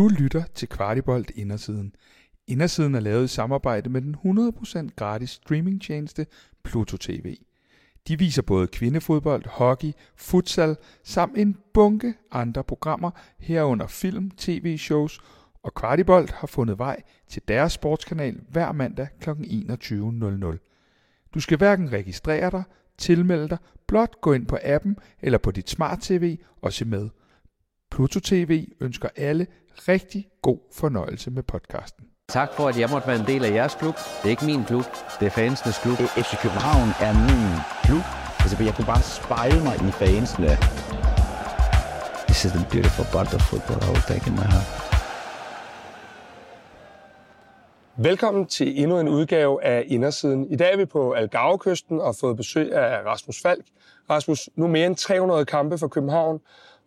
Du lytter til Kvartibolt Indersiden. Indersiden er lavet i samarbejde med den 100% gratis streamingtjeneste Pluto TV. De viser både kvindefodbold, hockey, futsal samt en bunke andre programmer herunder film, tv-shows og Kvartibolt har fundet vej til deres sportskanal hver mandag kl. 21.00. Du skal hverken registrere dig, tilmelde dig, blot gå ind på appen eller på dit smart-tv og se med. Pluto TV ønsker alle rigtig god fornøjelse med podcasten. Tak for, at jeg måtte være en del af jeres klub. Det er ikke min klub, det er fansenes klub. FC København er min klub. Altså, jeg kunne bare spejle mig i fansene. This is the beautiful part of football I will take in my heart. Velkommen til endnu en udgave af Indersiden. I dag er vi på Algarve-kysten og har fået besøg af Rasmus Falk. Rasmus, nu mere end 300 kampe for København,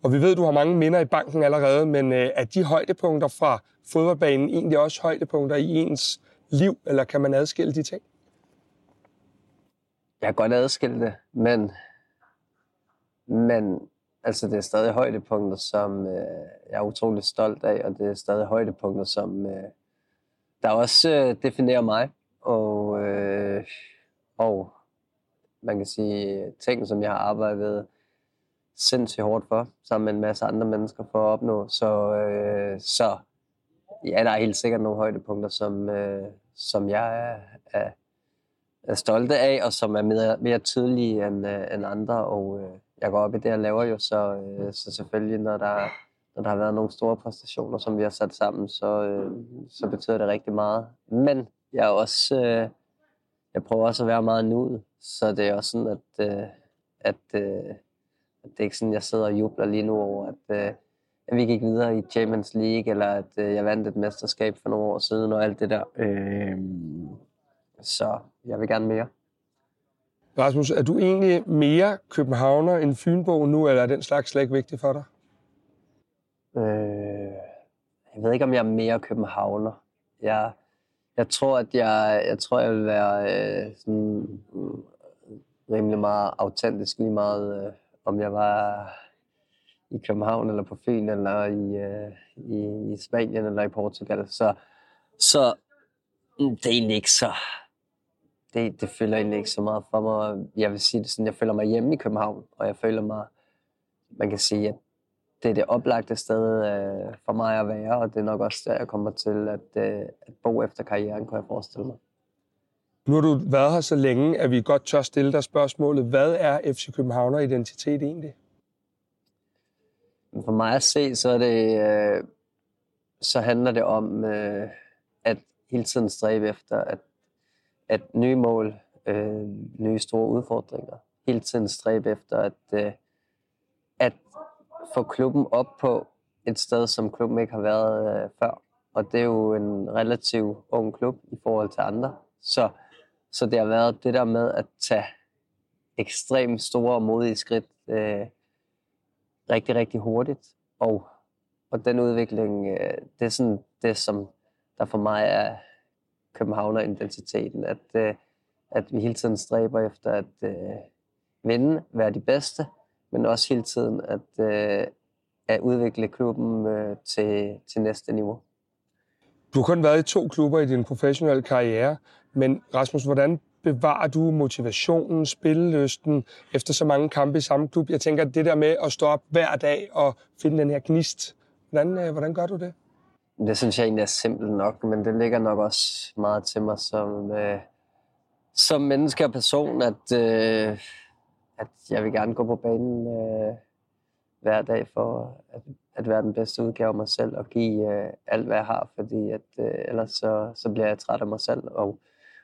og vi ved, du har mange minder i banken allerede, men øh, er de højdepunkter fra fodboldbanen egentlig også højdepunkter i ens liv, eller kan man adskille de ting? Jeg kan godt adskille det, men, men altså, det er stadig højdepunkter, som øh, jeg er utrolig stolt af, og det er stadig højdepunkter, som øh, der også øh, definerer mig. Og, øh, og man kan sige ting, som jeg har arbejdet ved sindssygt hårdt for, sammen med en masse andre mennesker for at opnå. Så, øh, så ja, der er helt sikkert nogle højdepunkter, som, øh, som jeg er, er, er stolte af, og som er mere, mere tydelige end, øh, end andre. Og øh, jeg går op i det, jeg laver jo, så, øh, så selvfølgelig, når der, når der har været nogle store præstationer, som vi har sat sammen, så, øh, så betyder det rigtig meget. Men jeg er også... Øh, jeg prøver også at være meget nuet, så det er også sådan, at, øh, at, øh, at det er ikke sådan, jeg sidder og jubler lige nu over, at, øh, at vi gik videre i Champions League, eller at øh, jeg vandt et mesterskab for nogle år siden, og alt det der. Øh, så jeg vil gerne mere. Rasmus, er du egentlig mere københavner end Fynbo nu, eller er den slags slet ikke vigtigt for dig? Øh, jeg ved ikke, om jeg er mere københavner. Jeg, jeg tror, at jeg, jeg tror, jeg vil være øh, sådan, mm, rimelig meget autentisk lige meget, øh, om jeg var i København eller på Fyn eller i, øh, i, i Spanien eller i Portugal. Så, så mm, det er egentlig ikke så... Det, det føler egentlig ikke så meget for mig. Jeg vil sige det sådan, jeg føler mig hjemme i København, og jeg føler mig, man kan sige, at det er det oplagte sted øh, for mig at være, og det er nok også der, jeg kommer til at, øh, at bo efter karrieren, kunne jeg forestille mig. Nu har du været her så længe, at vi godt tør stille dig spørgsmålet. Hvad er FC Københavner identitet egentlig? For mig at se, så er det, øh, så handler det om øh, at hele tiden stræbe efter at, at nye mål, øh, nye store udfordringer, hele tiden stræbe efter at, øh, at få klubben op på et sted, som klubben ikke har været øh, før. Og det er jo en relativ ung klub i forhold til andre. Så, så det har været det der med at tage ekstremt store og modige skridt øh, rigtig, rigtig hurtigt. Og, og den udvikling, øh, det er sådan det, som der for mig er Københavner-identiteten. At, øh, at vi hele tiden stræber efter at øh, vinde, være de bedste, men også hele tiden at, øh, at udvikle klubben øh, til, til næste niveau. Du har kun været i to klubber i din professionelle karriere, men Rasmus, hvordan bevarer du motivationen, spillelysten efter så mange kampe i samme klub? Jeg tænker, det der med at stå op hver dag og finde den her gnist, hvordan, øh, hvordan gør du det? Det synes jeg egentlig er simpelt nok, men det ligger nok også meget til mig som, øh, som menneske og person, at, øh, at jeg vil gerne gå på banen øh, hver dag for at, at være den bedste udgave af mig selv og give øh, alt, hvad jeg har, fordi at, øh, ellers så, så bliver jeg træt af mig selv. Og,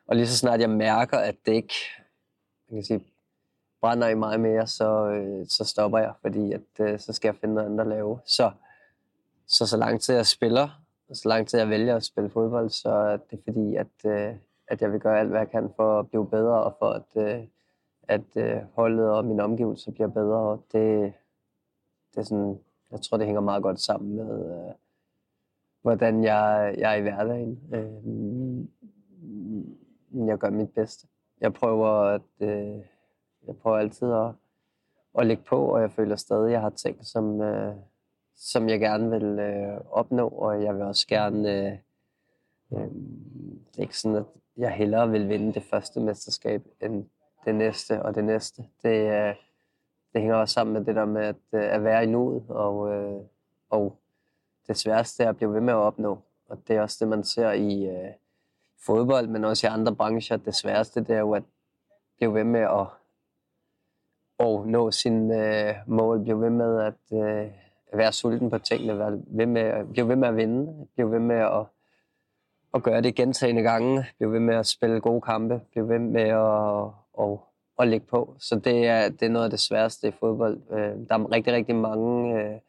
og lige så snart jeg mærker, at det ikke man kan sige, brænder i mig mere, så, øh, så stopper jeg, fordi at, øh, så skal jeg finde noget andet at lave. Så, så så lang tid jeg spiller, og så lang tid jeg vælger at spille fodbold, så er det fordi, at, øh, at jeg vil gøre alt, hvad jeg kan for at blive bedre, og for at, øh, at øh, holdet og min omgivelse bliver bedre. Og det, det er sådan, jeg tror, det hænger meget godt sammen med, øh, hvordan jeg, jeg er i hverdagen. Øh, jeg gør mit bedste. Jeg prøver, at, øh, jeg prøver altid at, at lægge på, og jeg føler stadig, at jeg har ting, som, øh, som jeg gerne vil øh, opnå, og jeg vil også gerne... Øh, øh, det er ikke sådan, at jeg hellere vil vinde det første mesterskab end det næste og det næste. Det, øh, det hænger også sammen med det der med at, øh, at være i nuet, og, øh, og det sværeste er at blive ved med at opnå. Og det er også det, man ser i øh, fodbold, men også i andre brancher. Det sværeste, det er jo at blive ved med at, at nå sin øh, mål, blive ved med at øh, være sulten på tingene, være ved med, blive ved med at vinde, blive ved med at, at gøre det gentagende gange, blive ved med at spille gode kampe, blive ved med at, at, at lægge på. Så det er, det er noget af det sværeste i fodbold. Øh, der er rigtig, rigtig mange, øh,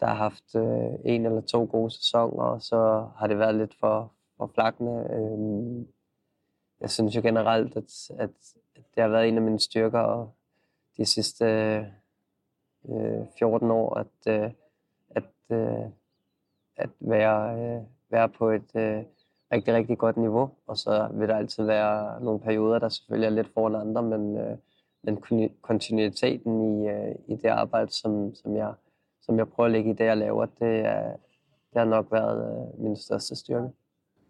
der har haft øh, en eller to gode sæsoner, og så har det været lidt for, for flakkende. Øhm, jeg synes jo generelt, at, at det har været en af mine styrker og de sidste øh, 14 år, at, øh, at, øh, at være, øh, være på et øh, rigtig, rigtig godt niveau. Og så vil der altid være nogle perioder, der selvfølgelig er lidt foran andre, men, øh, men kontinuiteten i, øh, i det arbejde, som, som, jeg, som jeg prøver at lægge i det, jeg laver, det, er, det har nok været øh, min største styrke.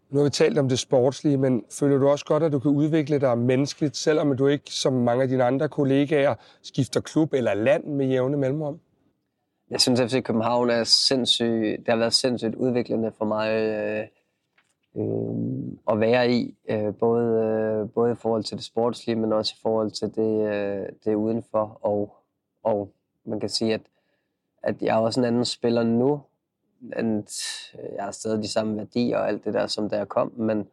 Nu har vi talt om det sportslige, men føler du også godt, at du kan udvikle dig menneskeligt, selvom du ikke, som mange af dine andre kollegaer, skifter klub eller land med jævne mellemrum? Jeg synes, at FC København er sindssygt, det har været sindssygt udviklende for mig øh, øh, at være i, øh, både, øh, både i forhold til det sportslige, men også i forhold til det, øh, det udenfor. Og, og man kan sige, at, at jeg er også en anden spiller nu, at øh, jeg har stadig de samme værdier og alt det der, som der kom, men,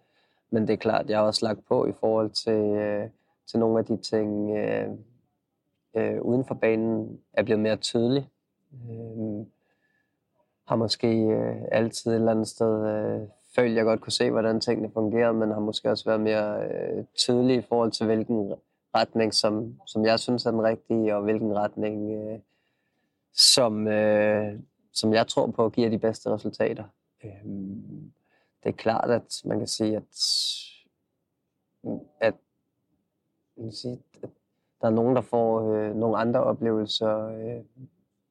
men det er klart, jeg har også lagt på i forhold til, øh, til nogle af de ting øh, øh, uden for banen er blevet mere tydelig. Øh, har måske øh, altid et eller andet sted øh, følt, jeg godt kunne se, hvordan tingene fungerer, men har måske også været mere øh, tydelig i forhold til, hvilken retning, som, som jeg synes er den rigtige, og hvilken retning, øh, som, øh, som jeg tror på giver de bedste resultater. Øhm, det er klart, at man kan sige, at, at, man kan sige, at der er nogen, der får øh, nogle andre oplevelser øh,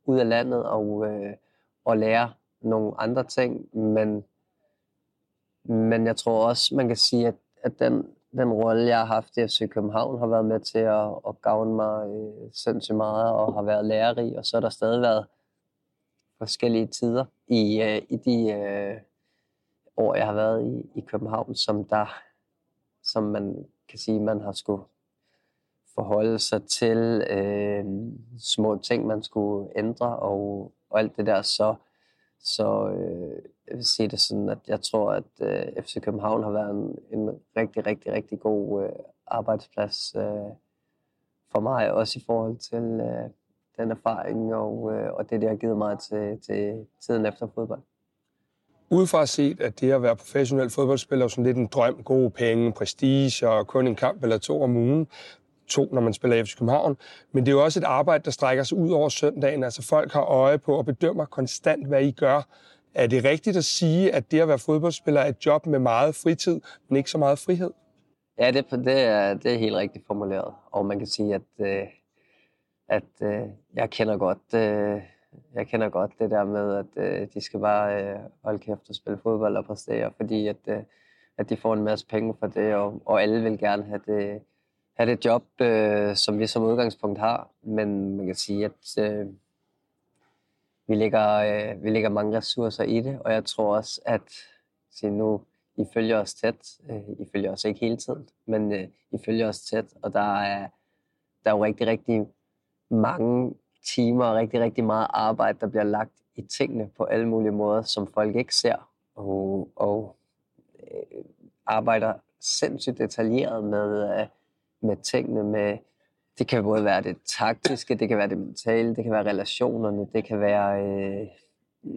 ud af landet og, øh, og lærer nogle andre ting, men, men jeg tror også, man kan sige, at, at den, den rolle, jeg har haft i FC København, har været med til at, at gavne mig øh, sindssygt meget og har været lærerig, og så har der stadig været forskellige tider i, øh, i de øh, år, jeg har været i, i København, som der, som man kan sige, man har skulle forholde sig til øh, små ting, man skulle ændre og, og alt det der, så, så øh, jeg vil sige det sådan, at jeg tror, at øh, FC København har været en, en rigtig, rigtig, rigtig god øh, arbejdsplads øh, for mig, også i forhold til, øh, den erfaring og, øh, og det, det har givet mig til, til tiden efter fodbold. Udefra set, at det at være professionel fodboldspiller er sådan lidt en drøm, gode penge, prestige og kun en kamp eller to om ugen. To, når man spiller i FC København. Men det er jo også et arbejde, der strækker sig ud over søndagen. Altså folk har øje på og bedømmer konstant, hvad I gør. Er det rigtigt at sige, at det at være fodboldspiller er et job med meget fritid, men ikke så meget frihed? Ja, det, det, er, det er helt rigtigt formuleret. Og man kan sige, at øh, at øh, jeg kender godt øh, jeg kender godt det der med, at øh, de skal bare øh, holde kæft og spille fodbold og præstere, fordi at, øh, at de får en masse penge for det, og, og alle vil gerne have det, have det job, øh, som vi som udgangspunkt har. Men man kan sige, at øh, vi, lægger, øh, vi lægger mange ressourcer i det, og jeg tror også, at se nu, I følger os tæt. Øh, I følger os ikke hele tiden, men øh, I følger os tæt, og der er, der er jo rigtig, rigtig mange timer og rigtig, rigtig meget arbejde, der bliver lagt i tingene på alle mulige måder, som folk ikke ser, og, og øh, arbejder sindssygt detaljeret med, øh, med tingene, med det kan både være det taktiske, det kan være det mentale, det kan være relationerne, det kan være øh,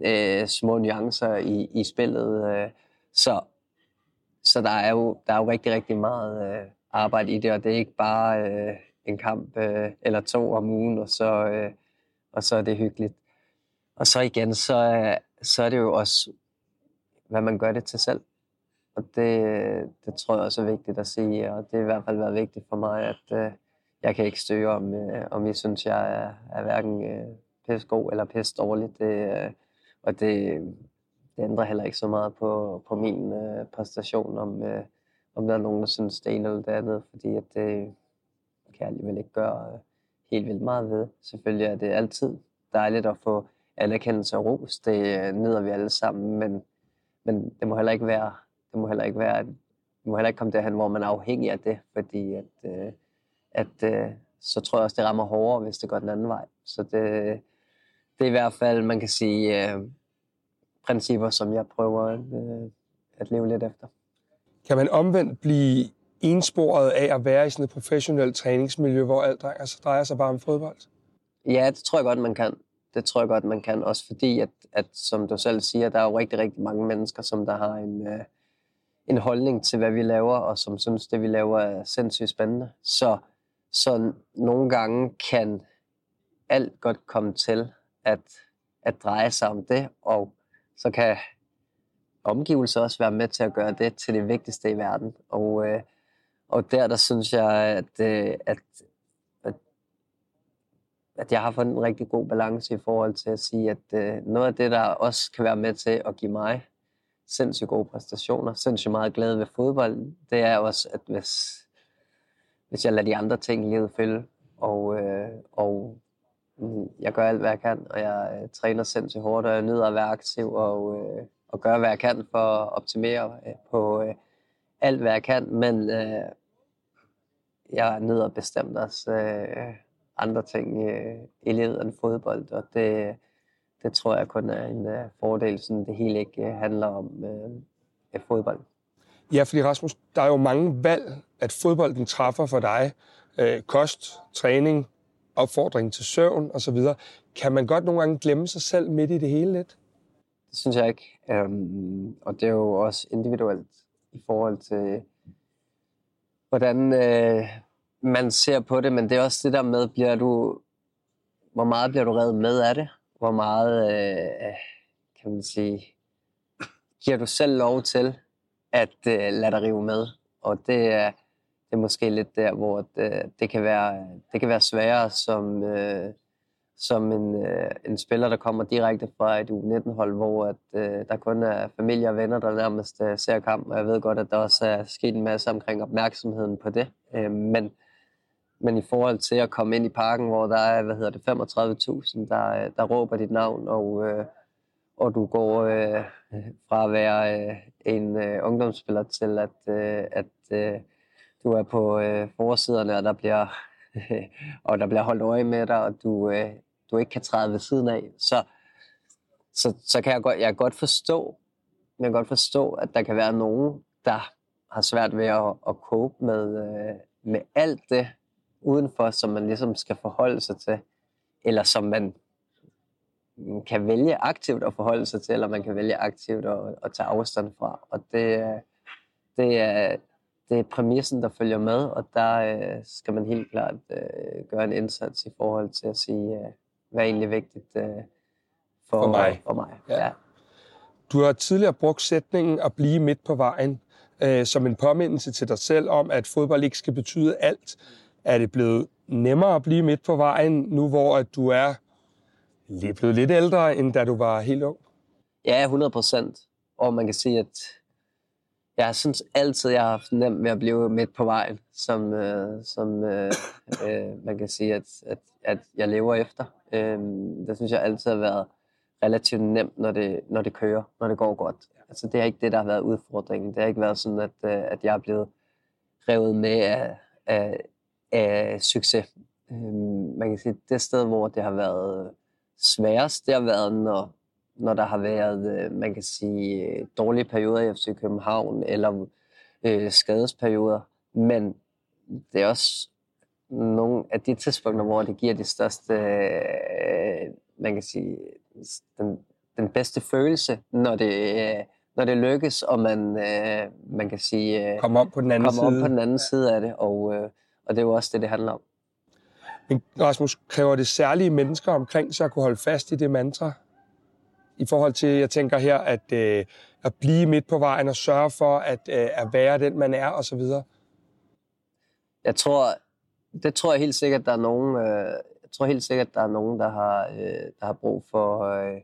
øh, små nuancer i, i spillet. Øh. Så, så der er jo der er jo rigtig, rigtig meget øh, arbejde i det, og det er ikke bare øh, en kamp øh, eller to om ugen, og så, øh, og så er det hyggeligt. Og så igen, så, så er det jo også, hvad man gør det til selv. Og det, det tror jeg også er vigtigt at sige, og det har i hvert fald været vigtigt for mig, at øh, jeg kan ikke støge om, øh, om I synes, jeg er, er hverken øh, pisse god eller pisse dårlig. Det, øh, og det, det ændrer heller ikke så meget på, på min øh, præstation, om, øh, om der er nogen, der synes det ene eller det andet, fordi at det kan jeg alligevel ikke gøre øh, helt vildt meget ved. Selvfølgelig er det altid dejligt at få anerkendelse og ros. Det øh, nyder vi alle sammen, men, men det må heller ikke være, det må heller ikke være, det må heller ikke komme derhen, hvor man er afhængig af det, fordi at, øh, at øh, så tror jeg også, det rammer hårdere, hvis det går den anden vej. Så det, det er i hvert fald, man kan sige, øh, principper, som jeg prøver at, øh, at leve lidt efter. Kan man omvendt blive ensporet af at være i sådan et professionelt træningsmiljø, hvor alt drejer sig, altså, drejer sig bare om fodbold? Ja, det tror jeg godt, man kan. Det tror jeg godt, man kan. Også fordi, at, at som du selv siger, der er jo rigtig, rigtig mange mennesker, som der har en, øh, en holdning til, hvad vi laver, og som synes, det vi laver er sindssygt spændende. Så, så nogle gange kan alt godt komme til at, at dreje sig om det, og så kan omgivelser også være med til at gøre det til det vigtigste i verden. Og, øh, og der, der synes jeg, at, øh, at, at, at jeg har fundet en rigtig god balance i forhold til at sige, at øh, noget af det, der også kan være med til at give mig sindssygt gode præstationer, sindssygt meget glæde ved fodbold, det er også, at hvis, hvis jeg lader de andre ting i livet følge, og, øh, og jeg gør alt, hvad jeg kan, og jeg øh, træner sindssygt hårdt, og jeg nyder at være aktiv og, øh, og gøre, hvad jeg kan for at optimere øh, på øh, alt, hvad jeg kan, men øh, jeg nyder bestemt også øh, andre ting øh, i livet end fodbold, og det, det tror jeg kun er en øh, fordel, sådan det hele ikke øh, handler om øh, fodbold. Ja, fordi Rasmus, der er jo mange valg, at fodbolden træffer for dig. Øh, kost, træning, opfordring til søvn osv. Kan man godt nogle gange glemme sig selv midt i det hele lidt? Det synes jeg ikke. Um, og det er jo også individuelt i forhold til, hvordan øh, man ser på det, men det er også det der med, bliver du, hvor meget bliver du reddet med af det? Hvor meget, øh, kan man sige, giver du selv lov til at øh, lade dig rive med? Og det er, det er måske lidt der, hvor det, det, kan, være, det kan være sværere som, øh, som en, øh, en spiller, der kommer direkte fra et U19-hold, hvor at, øh, der kun er familie og venner, der nærmest øh, ser kamp. Og jeg ved godt, at der også er sket en masse omkring opmærksomheden på det. Øh, men, men i forhold til at komme ind i parken, hvor der er hvad hedder det, 35.000, der, øh, der råber dit navn, og, øh, og du går øh, fra at være øh, en øh, ungdomsspiller til at, øh, at øh, du er på øh, forsiderne, og der bliver og der bliver holdt øje med dig, og du, øh, du ikke kan træde ved siden af, så, så, så kan jeg godt, jeg kan godt forstå, jeg kan godt forstå, at der kan være nogen, der har svært ved at, at cope med, øh, med alt det udenfor, som man ligesom skal forholde sig til, eller som man kan vælge aktivt at forholde sig til, eller man kan vælge aktivt at, at tage afstand fra. Og det, det, er, det er præmissen, der følger med, og der øh, skal man helt klart øh, gøre en indsats i forhold til at sige, øh, hvad er egentlig vigtigt øh, for, for mig. For mig. Ja. Ja. Du har tidligere brugt sætningen at blive midt på vejen øh, som en påmindelse til dig selv om, at fodbold ikke skal betyde alt. Er det blevet nemmere at blive midt på vejen, nu hvor at du er blevet lidt ældre, end da du var helt ung? Ja, 100 procent. Og man kan sige, at jeg synes altid, jeg har haft nemt med at blive midt på vejen, som, øh, som øh, øh, man kan sige, at, at, at jeg lever efter. Øh, det synes jeg altid har været relativt nemt, når det, når det kører, når det går godt. Altså, det er ikke det, der har været udfordringen. Det har ikke været sådan, at, øh, at jeg er blevet revet med af, af, af succes. Øh, man kan sige, det sted, hvor det har været sværest, det har været, når, når der har været, øh, man kan sige, dårlige perioder i FC København, eller øh, skadesperioder. Men det er også nogle af de tidspunkter, hvor det giver de største, øh, man kan sige, den, den bedste følelse, når det, øh, når det lykkes, og man, øh, man kan sige, øh, komme op på den anden, side. Op på den anden side af det, og, øh, og det er jo også det, det handler om. Men Rasmus, kræver det særlige mennesker omkring sig at kunne holde fast i det mantra? I forhold til, jeg tænker her, at, øh, at blive midt på vejen og sørge for at, øh, at være den, man er, osv.? Jeg tror, det tror jeg helt sikkert, der er nogen, øh, jeg tror helt sikkert, der er nogen, der har, øh, der har brug for, øh,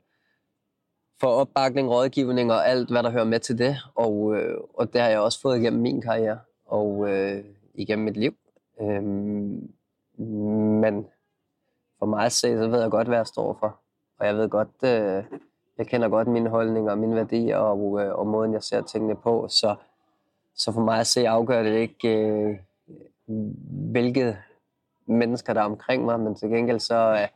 for opbakning, rådgivning og alt, hvad der hører med til det. Og, øh, og det har jeg også fået igennem min karriere og øh, igennem mit liv. Øh, men for mig at se, så ved jeg godt, hvad jeg står for. Og jeg ved godt, øh, jeg kender godt mine holdninger og mine værdier og, øh, og måden, jeg ser tingene på. Så, så for mig at se, afgør det ikke, øh, hvilke mennesker, der er omkring mig, men til gengæld så er,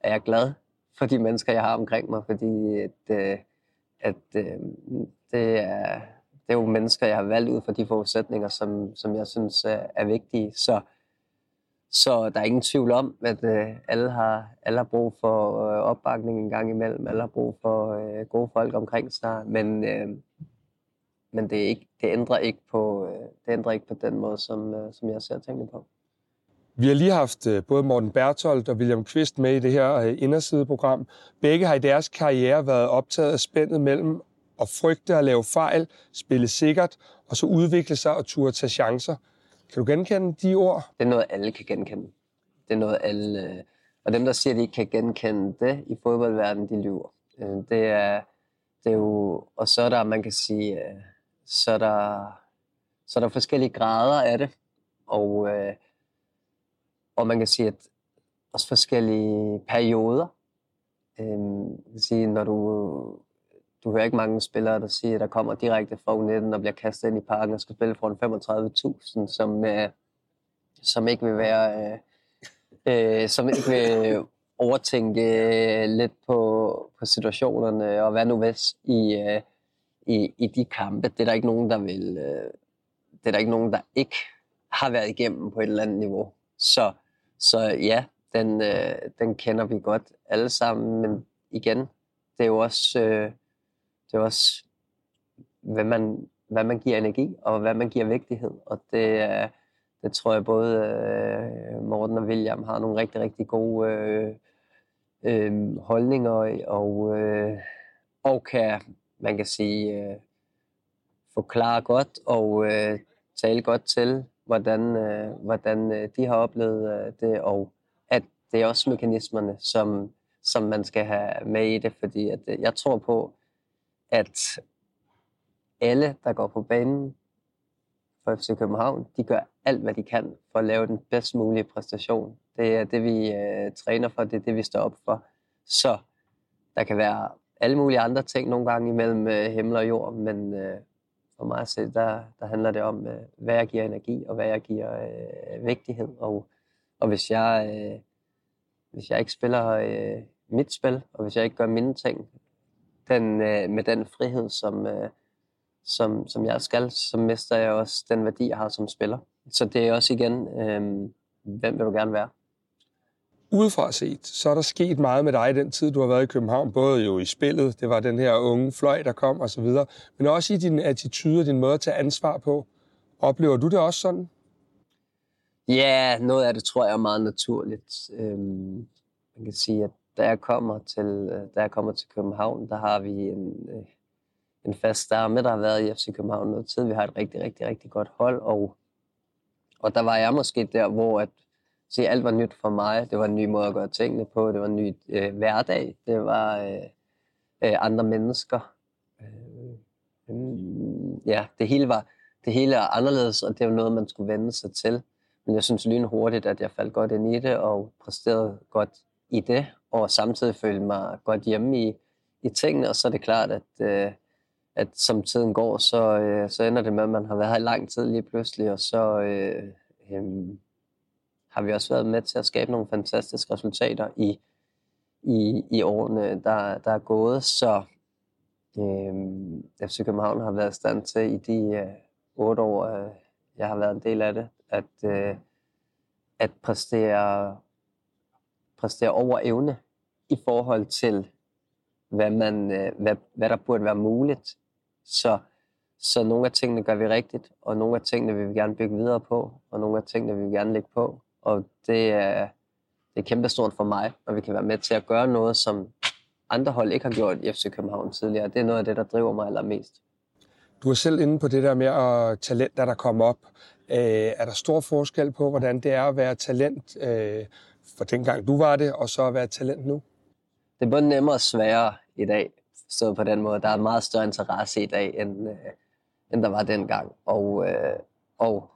er jeg glad for de mennesker, jeg har omkring mig, fordi at, øh, at øh, det, er, det er jo mennesker, jeg har valgt ud fra de forudsætninger, som, som jeg synes er, er vigtige. Så, så der er ingen tvivl om, at øh, alle, har, alle har brug for øh, opbakning en gang imellem. Alle har brug for øh, gode folk omkring sig. Men, øh, men det, er ikke, det, ændrer ikke på, øh, det ændrer ikke på den måde, som, øh, som jeg ser tingene på. Vi har lige haft øh, både Morten Bertholdt og William Kvist med i det her indersideprogram. Begge har i deres karriere været optaget af spændet mellem at frygte at lave fejl, spille sikkert, og så udvikle sig og turde tage chancer. Kan du genkende de ord? Det er noget, alle kan genkende. Det er noget, alle... Og dem, der siger, at de ikke kan genkende det i fodboldverdenen, de lyver. Det er, det er jo... Og så er der, man kan sige, så er der, så er der forskellige grader af det. Og, øh, og man kan sige, at også forskellige perioder. Øhm, vil sige, når du, du hører ikke mange spillere, der siger, der kommer direkte fra U19 og bliver kastet ind i parken og skal spille for en 35.000, som, øh, som ikke vil være, øh, øh, som ikke vil overtænke lidt på, på situationerne og hvad nu hvis i, øh, i, i de kampe. Det er der ikke nogen, der vil, øh, det er der ikke nogen, der ikke har været igennem på et eller andet niveau. Så så ja, den, øh, den kender vi godt alle sammen, men igen, det er jo også, øh, det er også hvad, man, hvad man giver energi, og hvad man giver vigtighed. Og det, øh, det tror jeg både øh, Morten og William har nogle rigtig, rigtig gode øh, øh, holdninger og, øh, og kan, man kan sige, øh, forklare godt og øh, tale godt til hvordan, øh, hvordan øh, de har oplevet øh, det, og at det er også mekanismerne, som, som man skal have med i det, fordi at, øh, jeg tror på, at alle, der går på banen for FC København, de gør alt, hvad de kan for at lave den bedst mulige præstation. Det er det, vi øh, træner for, det er det, vi står op for. Så der kan være alle mulige andre ting nogle gange imellem øh, himmel og jord, men øh, for mig at se, der, der handler det om, øh, hvad jeg giver energi, og hvad jeg giver øh, vigtighed. Og, og hvis, jeg, øh, hvis jeg ikke spiller øh, mit spil, og hvis jeg ikke gør mine ting den, øh, med den frihed, som, øh, som, som jeg skal, så mister jeg også den værdi, jeg har som spiller. Så det er også igen, øh, hvem vil du gerne være? Udefra set, så er der sket meget med dig i den tid, du har været i København. Både jo i spillet, det var den her unge fløj, der kom og så videre, men også i din attitude og din måde at tage ansvar på. Oplever du det også sådan? Ja, noget af det tror jeg er meget naturligt. Øhm, man kan sige, at da jeg kommer til, øh, da jeg kommer til København, der har vi en, øh, en fast stamme, der har været i FC København noget tid. Vi har et rigtig, rigtig, rigtig godt hold, og, og der var jeg måske der, hvor at se, alt var nyt for mig. Det var en ny måde at gøre tingene på. Det var en ny øh, hverdag. Det var øh, øh, andre mennesker. Øh, øh, ja, det hele var det hele er anderledes, og det var noget, man skulle vende sig til. Men jeg synes lynhurtigt, at jeg faldt godt ind i det, og præsterede godt i det, og samtidig følte mig godt hjemme i, i tingene, og så er det klart, at, øh, at som tiden går, så, øh, så ender det med, at man har været her i lang tid lige pludselig, og så øh, øh, har vi også været med til at skabe nogle fantastiske resultater i, i, i årene, der, der er gået. Så øh, FC København har været i stand til i de øh, otte år, øh, jeg har været en del af det, at, øh, at præstere, præstere over evne i forhold til, hvad, man, øh, hvad, hvad der burde være muligt. Så, så nogle af tingene gør vi rigtigt, og nogle af tingene vil vi gerne bygge videre på, og nogle af tingene vil vi gerne lægge på. Og det er, det er kæmpestort for mig, at vi kan være med til at gøre noget, som andre hold ikke har gjort i FC København tidligere. Det er noget af det, der driver mig allermest. Du er selv inde på det der med at talent, der kommer op. Øh, er der stor forskel på, hvordan det er at være talent øh, for dengang du var det, og så at være talent nu? Det er både nemmere og sværere i dag, stået på den måde. Der er meget større interesse i dag, end, øh, end der var dengang. Og, øh, og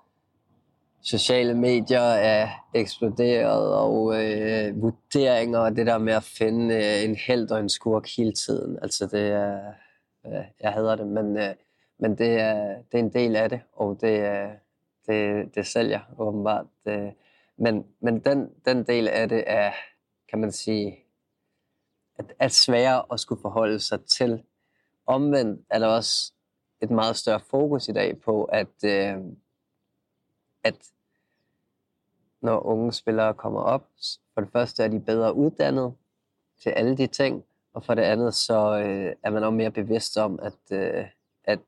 sociale medier er eksploderet, og øh, vurderinger og det der med at finde øh, en held og en skurk hele tiden. Altså det er, øh, jeg hader det, men, øh, men det, er, det er en del af det, og det, det, det sælger åbenbart. Det, men men den, den del af det er, kan man sige, at, at sværere at skulle forholde sig til. Omvendt er der også et meget større fokus i dag på, at, øh, at når unge spillere kommer op, for det første er de bedre uddannet til alle de ting, og for det andet så øh, er man også mere bevidst om, at, øh, at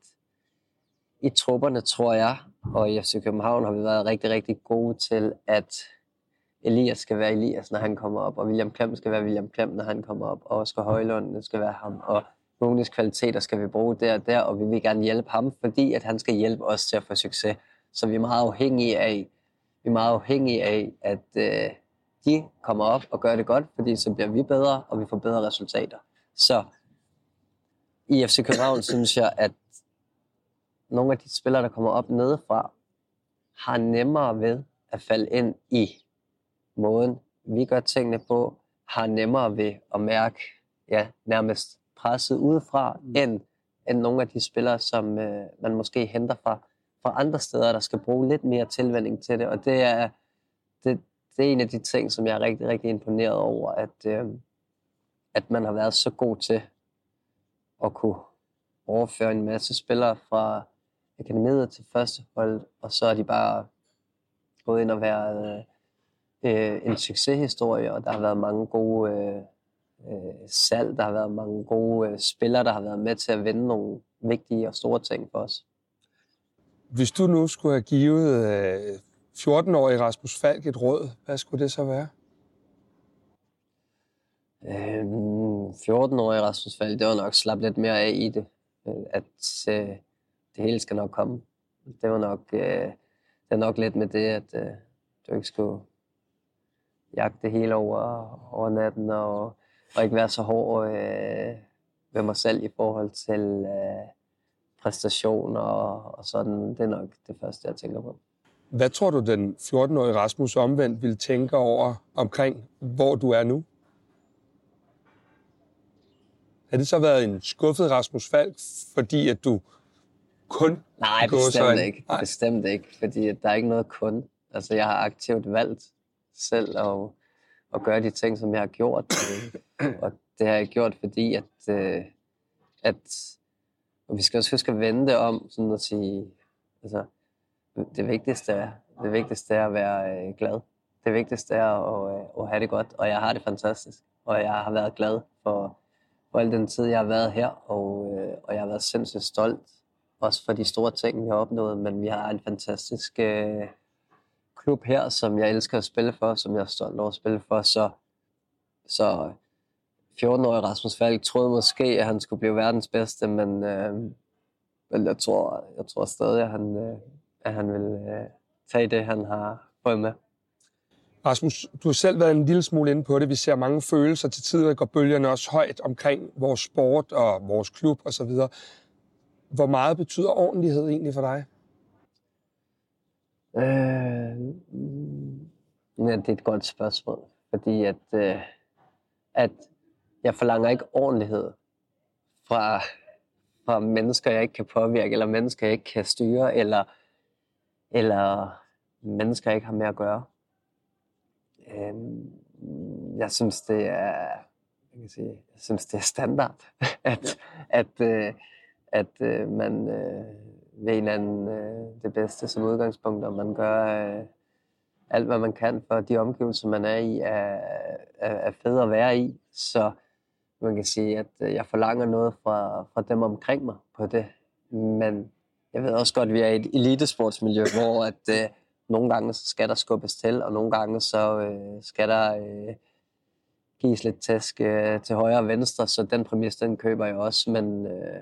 i trupperne, tror jeg, og i FC København har vi været rigtig, rigtig gode til, at Elias skal være Elias, når han kommer op, og William Klem skal være William Klem, når han kommer op, og Oscar Højlund skal være ham, og nogle kvaliteter skal vi bruge der og der, og vi vil gerne hjælpe ham, fordi at han skal hjælpe os til at få succes. Så vi er meget afhængige af, vi er meget afhængige af, at øh, de kommer op og gør det godt, fordi så bliver vi bedre, og vi får bedre resultater. Så i FC København synes jeg, at nogle af de spillere, der kommer op nedefra, har nemmere ved at falde ind i måden, vi gør tingene på, har nemmere ved at mærke ja, nærmest presset udefra, mm. end, end nogle af de spillere, som øh, man måske henter fra, fra andre steder, der skal bruge lidt mere tilvænding til det. Og det er, det, det er en af de ting, som jeg er rigtig, rigtig imponeret over, at, øh, at man har været så god til at kunne overføre en masse spillere fra akademiet til første hold, og så er de bare gået ind og været øh, en succeshistorie, og der har været mange gode øh, øh, salg, der har været mange gode øh, spillere, der har været med til at vende nogle vigtige og store ting for os. Hvis du nu skulle have givet øh, 14-årige Rasmus Falk et råd, hvad skulle det så være? Øhm, 14-årige Rasmus Falk, det var nok slappe lidt mere af i det. Øh, at øh, det hele skal nok komme. Det var nok, øh, det var nok lidt med det, at øh, du ikke skulle jagte det hele over, over natten, og, og ikke være så hård øh, ved mig selv i forhold til øh, præstationer og, og sådan. Det er nok det første, jeg tænker på. Hvad tror du, den 14-årige Rasmus omvendt vil tænke over omkring, hvor du er nu? Har det så været en skuffet Rasmus Falk, fordi at du kun Nej, bestemt ikke. Nej. Bestemt ikke, fordi der er ikke noget kun. Altså, jeg har aktivt valgt selv at, at gøre de ting, som jeg har gjort. og det har jeg gjort, fordi at, øh, at og vi skal også huske at vende det om, sådan at sige, altså, det vigtigste er, det vigtigste er at være øh, glad. Det vigtigste er at, øh, at have det godt, og jeg har det fantastisk. Og jeg har været glad for, for al den tid, jeg har været her, og, øh, og jeg har været sindssygt stolt, også for de store ting, vi har opnået, men vi har en fantastisk øh, klub her, som jeg elsker at spille for, som jeg er stolt over at spille for, så, så 14-årige Rasmus Falk troede måske, at han skulle blive verdens bedste, men, øh, jeg, tror, jeg tror stadig, at han, øh, at han vil øh, tage det, han har fået med. Rasmus, du har selv været en lille smule inde på det. Vi ser mange følelser. Til tider går bølgerne også højt omkring vores sport og vores klub osv. Hvor meget betyder ordentlighed egentlig for dig? Øh, ja, det er et godt spørgsmål. Fordi at, øh, at jeg forlanger ikke ordentlighed fra, fra mennesker, jeg ikke kan påvirke, eller mennesker, jeg ikke kan styre, eller, eller mennesker, jeg ikke har med at gøre. Øhm, jeg synes, det er, jeg kan sige, jeg synes, det er standard, at, at, øh, at øh, man øh, ved hinanden øh, det bedste som udgangspunkt, og man gør øh, alt, hvad man kan for de omgivelser, man er i, er, er, er fede at være i. Så man kan sige, at øh, jeg forlanger noget fra, fra dem omkring mig på det. Men jeg ved også godt, at vi er i et elitesportsmiljø, hvor at, øh, nogle gange så skal der skubbes til, og nogle gange så øh, skal der øh, gives lidt tæsk øh, til højre og venstre, så den præmis, den køber jeg også, men, øh,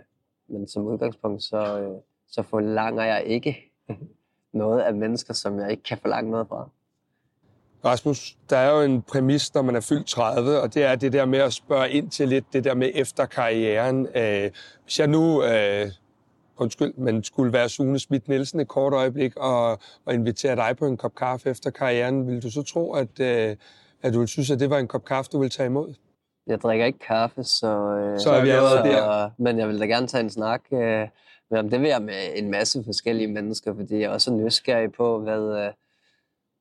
men som udgangspunkt, så, øh, så forlanger jeg ikke noget af mennesker, som jeg ikke kan forlange noget fra. Rasmus, der er jo en præmis, når man er fyldt 30, og det er det der med at spørge ind til lidt det der med efter karrieren. Øh, hvis jeg nu, øh, undskyld, men skulle være Sune Schmidt Nielsen et kort øjeblik og, og invitere dig på en kop kaffe efter karrieren, vil du så tro, at, øh, at du ville synes, at det var en kop kaffe, du ville tage imod? Jeg drikker ikke kaffe, så... Øh, Så er vi allerede der. Men jeg vil da gerne tage en snak. Øh, men det vil jeg med en masse forskellige mennesker, fordi jeg er også nysgerrig på, hvad, øh,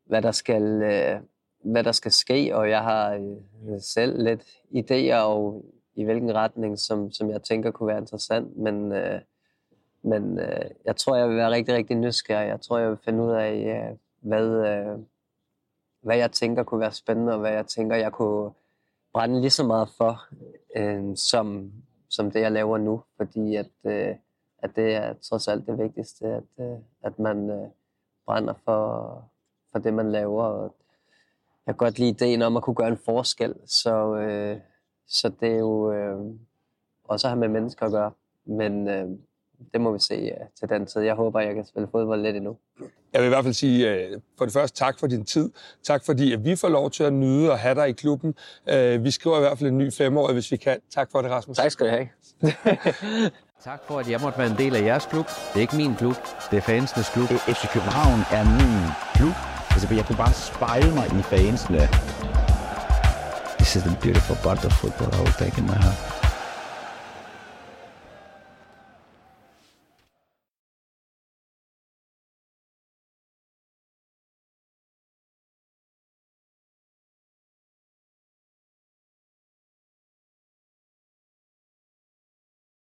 hvad, der skal, øh, hvad der skal ske, og jeg har øh, selv lidt idéer og i hvilken retning, som, som jeg tænker kunne være interessant, men, øh, men øh, jeg tror, jeg vil være rigtig, rigtig nysgerrig. Jeg tror, jeg vil finde ud af, øh, hvad, øh, hvad jeg tænker kunne være spændende, og hvad jeg tænker, jeg kunne brænde lige så meget for, øh, som, som det, jeg laver nu. Fordi at, øh, at det er trods alt det vigtigste, at, øh, at man øh, brænder for, for det, man laver. Og jeg kan godt lide ideen om at kunne gøre en forskel, så, øh, så det er jo øh, også at have med mennesker at gøre. Men øh, det må vi se ja, til den tid. Jeg håber, jeg kan spille fodbold lidt endnu. Jeg vil i hvert fald sige, øh, for det første tak for din tid. Tak fordi, at vi får lov til at nyde og have dig i klubben. Øh, Vi skriver i hvert fald en ny femårig, hvis vi kan. Tak for det, Rasmus. Tak skal du have. Tak for, at jeg måtte være en del af jeres klub. Det er ikke min klub, det er fansenes klub. FC København er min klub. Altså, jeg kunne bare spejle mig i fansene. This is the beautiful part of football I will take in my heart.